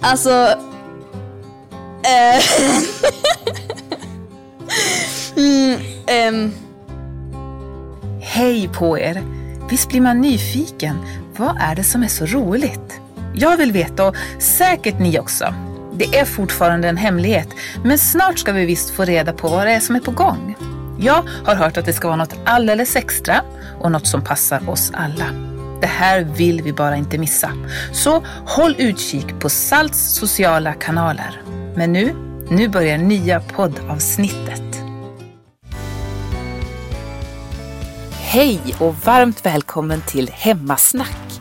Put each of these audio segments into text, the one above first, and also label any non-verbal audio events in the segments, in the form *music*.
Alltså... Eh, *laughs* mm, ehm, Hej på er! Visst blir man nyfiken. Vad är det som är så roligt? Jag vill veta och säkert ni också. Det är fortfarande en hemlighet, men snart ska vi visst få reda på vad det är som är på gång. Jag har hört att det ska vara något alldeles extra och något som passar oss alla. Det här vill vi bara inte missa. Så håll utkik på Salts sociala kanaler. Men nu, nu börjar nya poddavsnittet. Hej och varmt välkommen till Hemmasnack.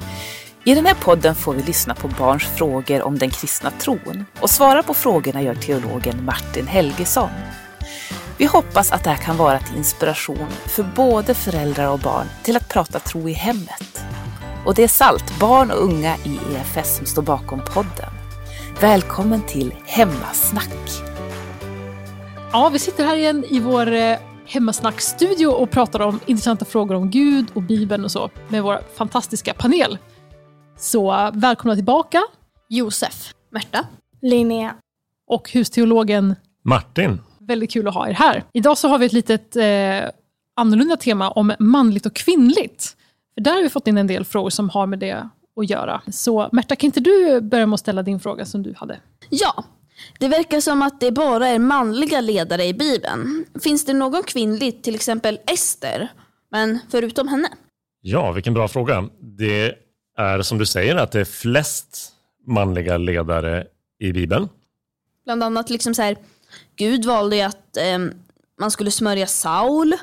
I den här podden får vi lyssna på barns frågor om den kristna tron och svara på frågorna gör teologen Martin Helgesson. Vi hoppas att det här kan vara till inspiration för både föräldrar och barn till att prata tro i hemmet. Och det är SALT, barn och unga i EFS som står bakom podden. Välkommen till Hemmasnack. Ja, vi sitter här igen i vår eh, hemmasnackstudio och pratar om intressanta frågor om Gud och Bibeln och så med vår fantastiska panel. Så välkomna tillbaka Josef. Märta. Linnea. och husteologen. Martin. Väldigt kul att ha er här. Idag så har vi ett litet eh, annorlunda tema om manligt och kvinnligt. För där har vi fått in en del frågor som har med det att göra. Så Märta, kan inte du börja med att ställa din fråga som du hade? Ja. Det verkar som att det bara är manliga ledare i Bibeln. Finns det någon kvinnlig, till exempel Ester, men förutom henne? Ja, vilken bra fråga. Det är som du säger att det är flest manliga ledare i Bibeln. Bland annat liksom så här, Gud valde ju att ehm, man skulle smörja Saul,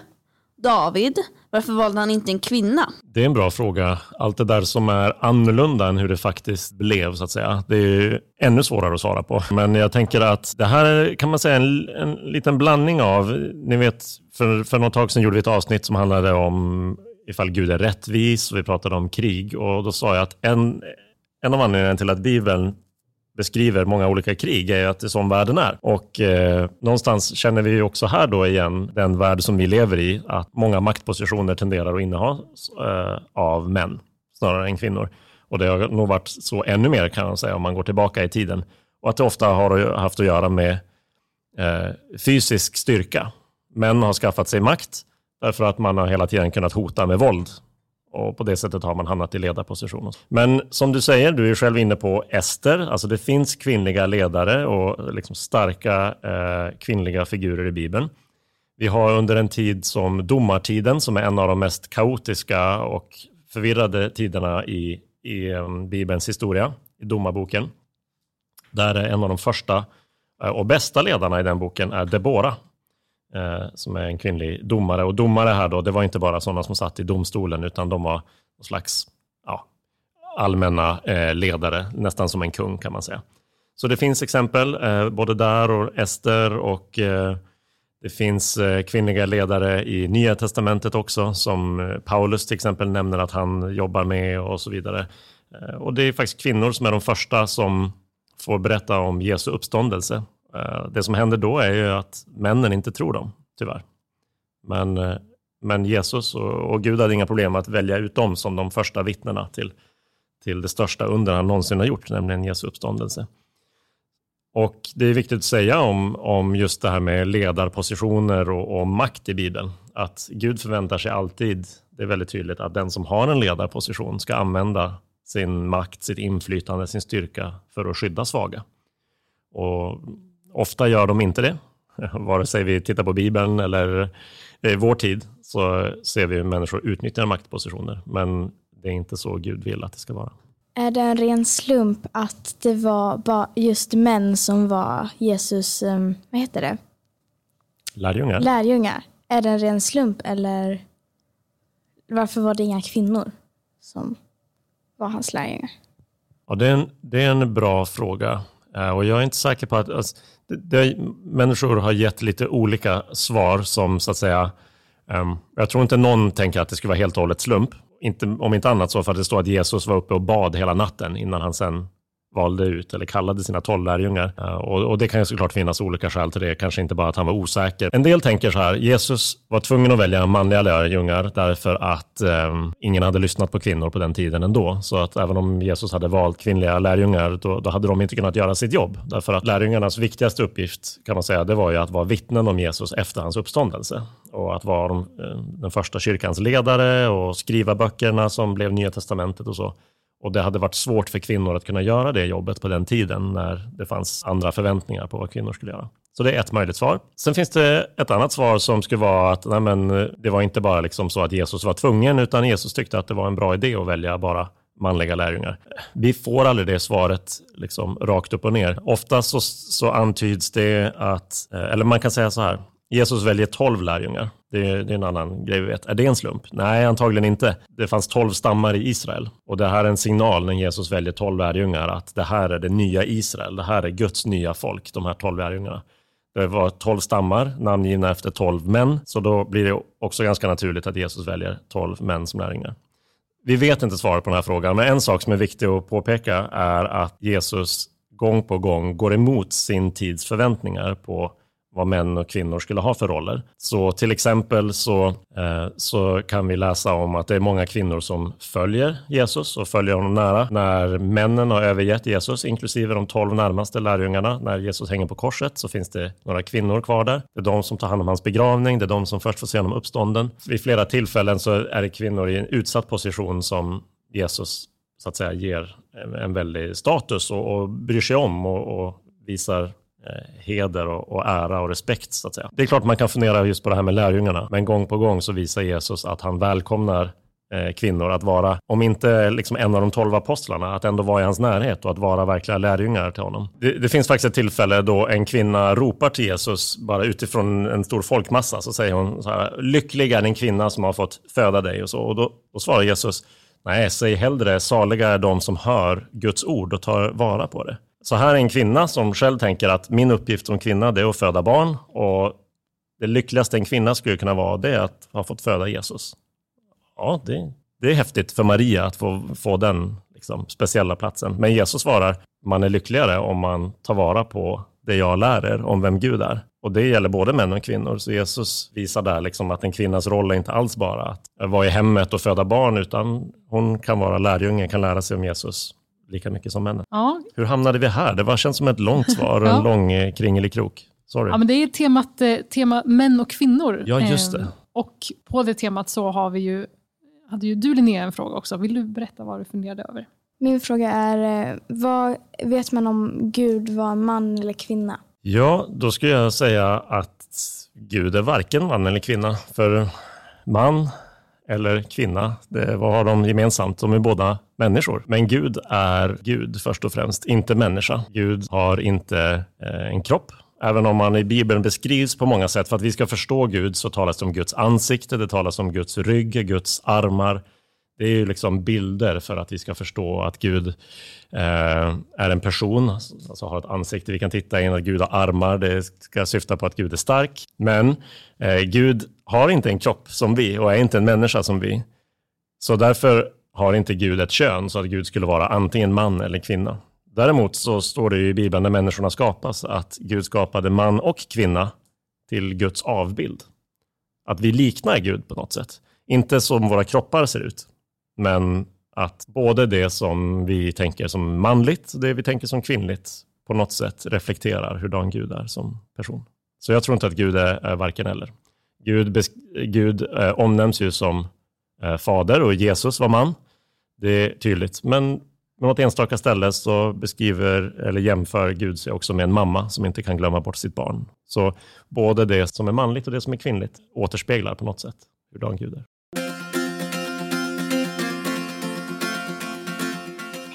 David. Varför valde han inte en kvinna? Det är en bra fråga. Allt det där som är annorlunda än hur det faktiskt blev, så att säga. Det är ju ännu svårare att svara på. Men jag tänker att det här är, kan man säga, en, en liten blandning av, ni vet, för, för något tag sedan gjorde vi ett avsnitt som handlade om ifall Gud är rättvis och vi pratade om krig. Och då sa jag att en, en av anledningarna till att Bibeln beskriver många olika krig är ju att det är som världen är. Och eh, någonstans känner vi ju också här då igen den värld som vi lever i, att många maktpositioner tenderar att innehas eh, av män snarare än kvinnor. Och det har nog varit så ännu mer kan man säga om man går tillbaka i tiden. Och att det ofta har haft att göra med eh, fysisk styrka. Män har skaffat sig makt därför att man har hela tiden kunnat hota med våld och på det sättet har man hamnat i ledarposition. Men som du säger, du är själv inne på Ester, alltså det finns kvinnliga ledare och liksom starka eh, kvinnliga figurer i Bibeln. Vi har under en tid som domartiden, som är en av de mest kaotiska och förvirrade tiderna i, i eh, Bibelns historia, i domarboken. Där är en av de första eh, och bästa ledarna i den boken är Debora, Eh, som är en kvinnlig domare. Och domare här då, det var inte bara sådana som satt i domstolen, utan de var någon slags ja, allmänna eh, ledare, nästan som en kung kan man säga. Så det finns exempel, eh, både där och Ester och eh, det finns eh, kvinnliga ledare i Nya Testamentet också, som eh, Paulus till exempel nämner att han jobbar med och så vidare. Eh, och det är faktiskt kvinnor som är de första som får berätta om Jesu uppståndelse. Eh, det som händer då är ju att männen inte tror dem, tyvärr. Men, eh, men Jesus och, och Gud hade inga problem att välja ut dem som de första vittnena till, till det största under han någonsin har gjort, nämligen Jesu uppståndelse. Och det är viktigt att säga om, om just det här med ledarpositioner och, och makt i Bibeln, att Gud förväntar sig alltid, det är väldigt tydligt, att den som har en ledarposition ska använda sin makt, sitt inflytande, sin styrka för att skydda svaga. Och ofta gör de inte det. Vare sig vi tittar på Bibeln eller i vår tid så ser vi hur människor utnyttjar maktpositioner. Men det är inte så Gud vill att det ska vara. Är det en ren slump att det var just män som var Jesus, um, vad heter det, Lärjungar? lärjungar? Är det en ren slump eller varför var det inga kvinnor som var hans lärjungar? Ja, det, är en, det är en bra fråga. Eh, och jag är inte säker på att... Alltså, det, det, människor har gett lite olika svar som så att säga... Um, jag tror inte någon tänker att det skulle vara helt och hållet slump. Inte, om inte annat så för att det står att Jesus var uppe och bad hela natten innan han sen valde ut eller kallade sina tolv lärjungar. Eh, och, och, det kan ju såklart finnas olika skäl till det, kanske inte bara att han var osäker. En del tänker så här, Jesus var tvungen att välja manliga lärjungar därför att eh, ingen hade lyssnat på kvinnor på den tiden ändå. Så att även om Jesus hade valt kvinnliga lärjungar, då, då hade de inte kunnat göra sitt jobb. Därför att lärjungarnas viktigaste uppgift kan man säga, det var ju att vara vittnen om Jesus efter hans uppståndelse och att vara de, eh, den första kyrkans ledare och skriva böckerna som blev Nya Testamentet och så. Och det hade varit svårt för kvinnor att kunna göra det jobbet på den tiden när det fanns andra förväntningar på vad kvinnor skulle göra. Så det är ett möjligt svar. Sen finns det ett annat svar som skulle vara att nej men, eh, det var inte bara liksom så att Jesus var tvungen, utan Jesus tyckte att det var en bra idé att välja bara manliga lärjungar. Vi får aldrig det svaret liksom, rakt upp och ner. Ofta så, så antyds det att, eh, eller man kan säga så här, Jesus väljer tolv lärjungar. Det är, det är, en annan grej vi vet. Är det en slump? Nej, antagligen inte. Det fanns tolv stammar i Israel. Och det här är en signal när Jesus väljer tolv lärjungar att det här är det nya Israel. Det här är Guds nya folk, de här tolv lärjungarna. Det var tolv stammar, namngivna efter tolv män. Så då blir det också ganska naturligt att Jesus väljer tolv män som lärjungar. Vi vet inte svaret på den här frågan, men en sak som är viktig att påpeka är att Jesus gång på gång går emot sin tids förväntningar på vad män och kvinnor skulle ha för roller. Så till exempel så, eh, så kan vi läsa om att det är många kvinnor som följer Jesus och följer honom nära. När männen har övergett Jesus, inklusive de tolv närmaste lärjungarna, när Jesus hänger på korset så finns det några kvinnor kvar där. Det är de som tar hand om hans begravning, det är de som först får se honom uppstånden. Vid flera tillfällen så är det kvinnor i en utsatt position som Jesus så att säga ger en väldig status och, och bryr sig om och, och visar Eh, heder och, och, ära och respekt. så att säga. Det är klart man kan fundera just på det här med lärjungarna, men gång på gång så visar Jesus att han välkomnar eh, kvinnor att vara, om inte liksom en av de tolv apostlarna, att ändå vara i hans närhet och att vara verkliga lärjungar till honom. Det, det, finns faktiskt ett tillfälle då en kvinna ropar till Jesus, bara utifrån en stor folkmassa, så säger hon så här, lycklig är den kvinna som har fått föda dig och så. Och då, då svarar Jesus, nej, säg hellre, saliga är de som hör Guds ord och tar vara på det. Så här är en kvinna som själv tänker att min uppgift som kvinna det är att föda barn och det lyckligaste en kvinna skulle kunna vara det är att ha fått föda Jesus. Ja, det, det är häftigt för Maria att få, få den liksom, speciella platsen. Men Jesus svarar, man är lyckligare om man tar vara på det jag lär er om vem Gud är. Och det gäller både män och kvinnor. Så Jesus visar där liksom att en kvinnas roll är inte alls bara att vara i hemmet och föda barn, utan hon kan vara lärjunge, kan lära sig om Jesus lika mycket som männen. Ja. Hur hamnade vi här? Det var, känns som ett långt *laughs* svar och en lång eh, kringelikrok. Sorry. Ja, men det är temat eh, tema män och kvinnor. Ja, just det. Eh, och på det temat så har vi ju, hade ju du Linnea en fråga också. Vill du berätta vad du funderade över? Min fråga är, eh, vad vet man om Gud var man eller kvinna? Ja, då skulle jag säga att Gud är varken man eller kvinna. För man eller kvinna, det, vad har de gemensamt? De är båda människor. Men Gud är Gud först och främst, inte människa. Gud har inte eh, en kropp. Även om man i Bibeln beskrivs på många sätt. För att vi ska förstå Gud så talas det om Guds ansikte, det talas om Guds rygg, Guds armar. Det är ju liksom bilder för att vi ska förstå att Gud eh, är en person, alltså har ett ansikte vi kan titta in, att Gud har armar, det ska syfta på att Gud är stark. Men eh, Gud har inte en kropp som vi och är inte en människa som vi. Så därför har inte Gud ett kön, så att Gud skulle vara antingen man eller kvinna. Däremot så står det i Bibeln när människorna skapas att Gud skapade man och kvinna till Guds avbild. Att vi liknar Gud på något sätt. Inte som våra kroppar ser ut, men att både det som vi tänker som manligt och det vi tänker som kvinnligt på något sätt reflekterar hurdan Gud är som person. Så jag tror inte att Gud är, är varken eller. Gud, Gud eh, omnämns ju som eh, fader och Jesus var man. Det är tydligt. Men på något enstaka ställe så beskriver eller jämför Gud sig också med en mamma som inte kan glömma bort sitt barn. Så både det som är manligt och det som är kvinnligt återspeglar på något sätt hurdan Gud är.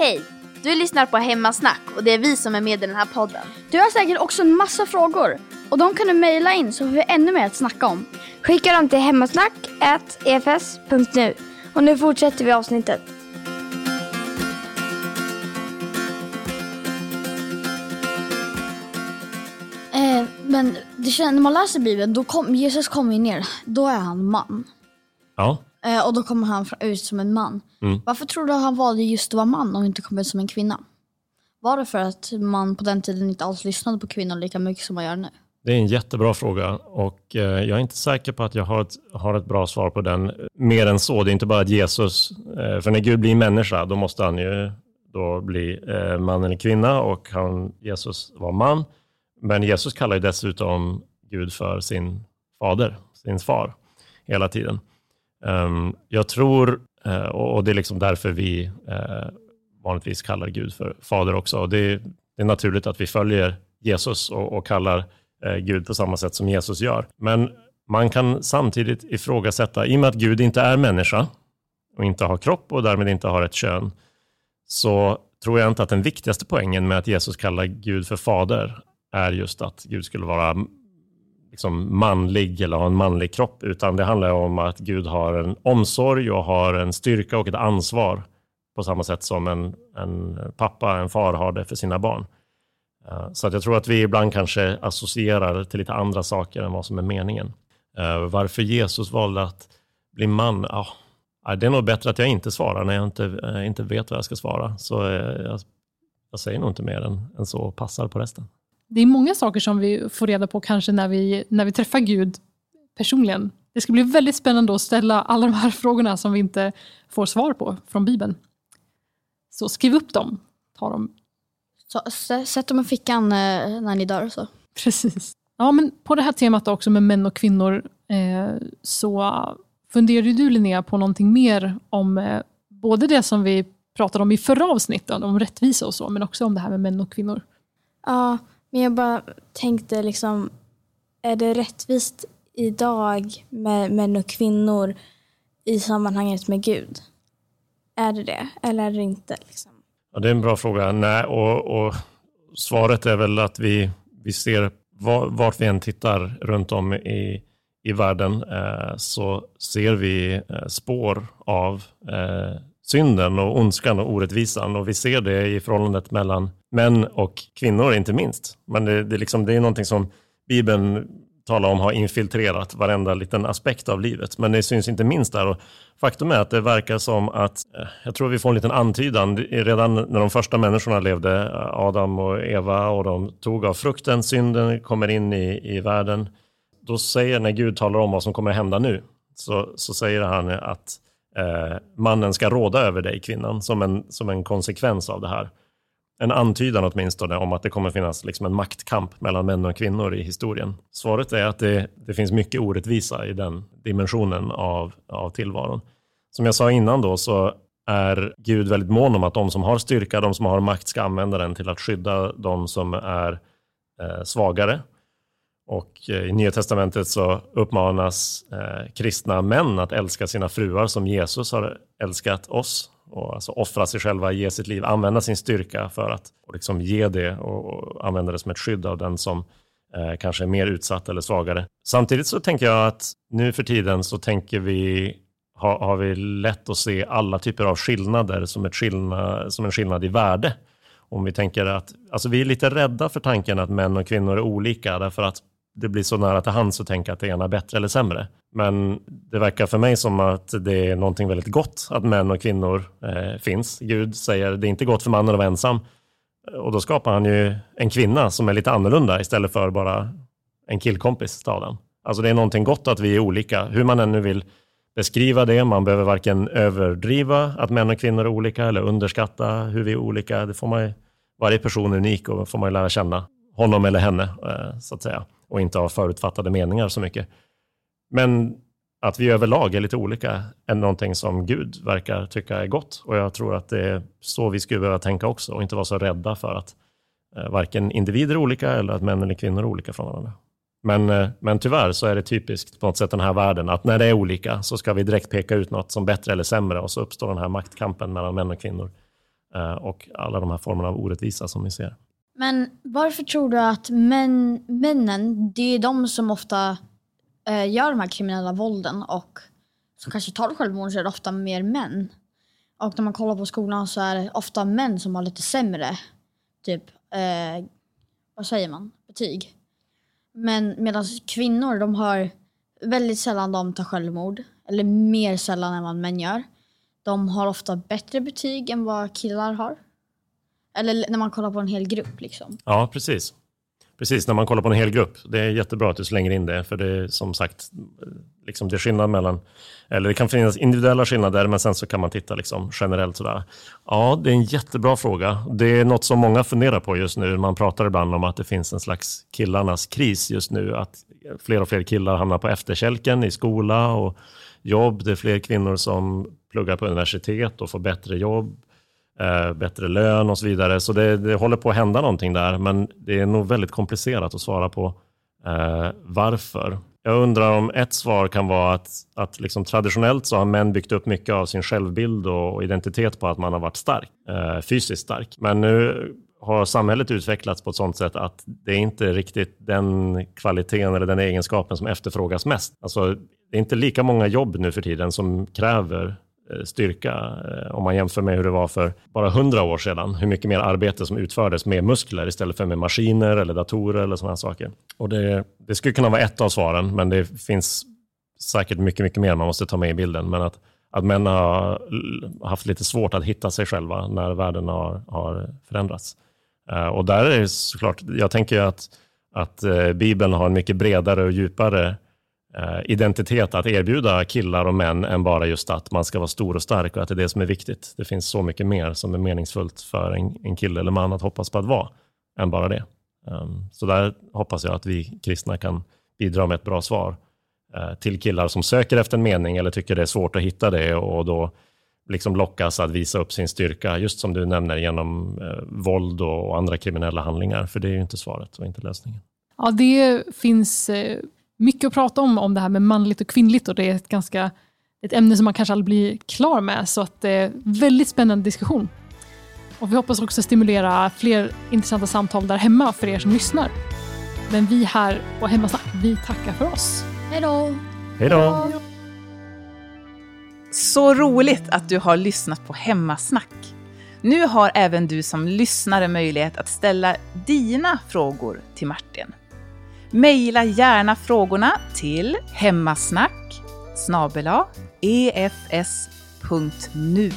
Hej! Du lyssnar på Hemmasnack och det är vi som är med i den här podden. Du har säkert också en massa frågor och de kan du mejla in så får vi ännu mer att snacka om. Skicka dem till hemmasnack.efs.nu och nu fortsätter vi avsnittet. Eh, men det känns, när man läser Bibeln, då kom, Jesus kommer ju ner, då är han man. Ja. Eh, och då kommer han ut som en man. Mm. Varför tror du att han valde just att vara man och inte kom ut som en kvinna? Var det för att man på den tiden inte alls lyssnade på kvinnor lika mycket som man gör nu? Det är en jättebra fråga och eh, jag är inte säker på att jag har ett, har ett bra svar på den. Mer än så, det är inte bara att Jesus, eh, för när Gud blir människa, då måste han ju då bli eh, man eller kvinna och han, Jesus var man. Men Jesus kallar ju dessutom Gud för sin fader, sin far, hela tiden. Um, jag tror, uh, och det är liksom därför vi uh, vanligtvis kallar Gud för fader också. Och det, det är naturligt att vi följer Jesus och, och kallar uh, Gud på samma sätt som Jesus gör. Men man kan samtidigt ifrågasätta, i och med att Gud inte är människa och inte har kropp och därmed inte har ett kön, så tror jag inte att den viktigaste poängen med att Jesus kallar Gud för fader är just att Gud skulle vara liksom manlig eller ha en manlig kropp, utan det handlar om att Gud har en omsorg och har en styrka och ett ansvar på samma sätt som en, en pappa, en far har det för sina barn. Eh, så att jag tror att vi ibland kanske associerar till lite andra saker än vad som är meningen. Eh, varför Jesus valde att bli man? Ja, eh, det är nog bättre att jag inte svarar när jag inte, inte vet vad jag ska svara. Så jag, jag säger nog inte mer än, än så och passar på resten det är många saker som vi får reda på kanske när vi, när vi träffar Gud personligen. Det ska bli väldigt spännande att ställa alla de här *laughs* frågorna som vi inte får svar på från Bibeln. Så skriv upp dem. Ta dem. Så, sätt dem i fickan eh, när ni dör. Så. Precis. Ja, men på det här temat också med män och kvinnor eh, så funderar du Linnea på någonting mer om eh, både det som vi pratade om i förra avsnittet, om rättvisa och så, men också om det här med män och kvinnor. Ja, men jag bara tänkte liksom, är det rättvist idag med män och kvinnor i sammanhanget med Gud? Är det det eller är det inte? Liksom? Ja, det är en bra fråga. Nej, och, och svaret är väl att vi, vi ser vart vi än tittar runt om i, i världen eh, så ser vi eh, spår av eh, synden och ondskan och orättvisan och vi ser det i förhållandet mellan män och kvinnor inte minst. Men det, det, liksom, det är någonting som Bibeln talar om har infiltrerat varenda liten aspekt av livet. Men det syns inte minst där. Och faktum är att det verkar som att, eh, jag tror vi får en liten antydan, redan när de första människorna levde, eh, Adam och Eva, och de tog av frukten, synden kommer in i, i världen. Då säger, när Gud talar om vad som kommer hända nu, så, så säger han att eh, mannen ska råda över dig, kvinnan, som en, som en konsekvens av det här. En antydan åtminstone om att det kommer finnas liksom en maktkamp mellan män och kvinnor i historien. Svaret är att det, det finns mycket orättvisa i den dimensionen av, av tillvaron. Som jag sa innan då så är Gud väldigt mån om att de som har styrka, de som har makt ska använda den till att skydda de som är eh, svagare och eh, i Nya Testamentet så uppmanas eh, kristna män att älska sina fruar som Jesus har älskat oss. Och alltså offra sig själva, ge sitt liv, använda sin styrka för att liksom ge det och, och använda det som ett skydd av den som eh, kanske är mer utsatt eller svagare. Samtidigt så tänker jag att nu för tiden så tänker vi har, har vi lätt att se alla typer av skillnader som, ett skillnad, som en skillnad i värde. Om vi tänker att, alltså vi är lite rädda för tanken att män och kvinnor är olika därför att det blir så nära till hands att tänka att det ena är bättre eller sämre. Men det verkar för mig som att det är någonting väldigt gott att män och kvinnor eh, finns. Gud säger det är inte gott för mannen att vara ensam. Eh, och då skapar han ju en kvinna som är lite annorlunda istället för bara en killkompis till Adam. Alltså det är någonting gott att vi är olika, hur man ännu vill beskriva det. Man behöver varken överdriva att män och kvinnor är olika eller underskatta hur vi är olika. Det får man, varje person är unik och får man ju lära känna honom eller henne, eh, så att säga och inte ha förutfattade meningar så mycket. Men att vi överlag är lite olika är någonting som Gud verkar tycka är gott. Och jag tror att det är så vi skulle behöva tänka också och inte vara så rädda för att eh, varken individer är olika eller att män eller kvinnor är olika från varandra. Men, eh, men tyvärr så är det typiskt på något sätt den här världen att när det är olika så ska vi direkt peka ut något som bättre eller sämre och så uppstår den här maktkampen mellan män och kvinnor eh, och alla de här formerna av orättvisa som vi ser. Men varför tror du att män, männen, det är de som ofta eh, gör de här kriminella vålden och som kanske tar självmord så är det ofta mer män. Och när man kollar på skolan så är det ofta män som har lite sämre, typ, eh, vad säger man, betyg. Men medan kvinnor, de har väldigt sällan de tar självmord. Eller mer sällan än vad män gör. De har ofta bättre betyg än vad killar har. Eller när man kollar på en hel grupp liksom. Ja, precis. Precis, när man kollar på en hel grupp. Det är jättebra att du slänger in det, för det är som sagt, liksom det är skillnad mellan, eller det kan finnas individuella skillnader, men sen så kan man titta liksom generellt sådär. Ja, det är en jättebra fråga. Det är något som många funderar på just nu. Man pratar ibland om att det finns en slags killarnas kris just nu, att fler och fler killar hamnar på efterkälken i skola och jobb. Det är fler kvinnor som pluggar på universitet och får bättre jobb eh, bättre lön och så vidare. Så det, det, håller på att hända någonting där, men det är nog väldigt komplicerat att svara på eh, varför. Jag undrar om ett svar kan vara att, att liksom traditionellt så har män byggt upp mycket av sin självbild och identitet på att man har varit stark, eh, fysiskt stark. Men nu har samhället utvecklats på ett sådant sätt att det är inte riktigt den kvaliteten eller den egenskapen som efterfrågas mest. Alltså, det är inte lika många jobb nu för tiden som kräver Eh, styrka eh, om man jämför med hur det var för bara hundra år sedan. Hur mycket mer arbete som utfördes med muskler istället för med maskiner eller datorer eller sådana saker. Och det, det skulle kunna vara ett av svaren, men det finns säkert mycket, mycket mer man måste ta med i bilden. Men att, att män har haft lite svårt att hitta sig själva när världen har, har förändrats. Eh, och där är det såklart, jag tänker att, att Bibeln har en mycket bredare och djupare Eh, identitet att erbjuda killar och män än bara just att man ska vara stor och stark och att det är det som är viktigt. Det finns så mycket mer som är meningsfullt för en, en kille eller man att hoppas på att vara än bara det. Um, så där hoppas jag att vi kristna kan bidra med ett bra svar uh, till killar som söker efter en mening eller tycker det är svårt att hitta det och då liksom lockas att visa upp sin styrka, just som du nämner, genom uh, våld och andra kriminella handlingar. För det är ju inte svaret och inte lösningen. Ja, det finns mycket att prata om, om det här med manligt och kvinnligt och det är ett ganska ett ämne som man kanske aldrig blir klar med. Så att det är väldigt spännande diskussion. Och vi hoppas också stimulera fler intressanta samtal där hemma för er som lyssnar. Men vi här på Hemmasnack, vi tackar för oss. Hej då! Hej då! Så roligt att du har lyssnat på Hemmasnack. Nu har även du som lyssnare möjlighet att ställa dina frågor till Martin. Mejla gärna frågorna till hemmasnack efs.nu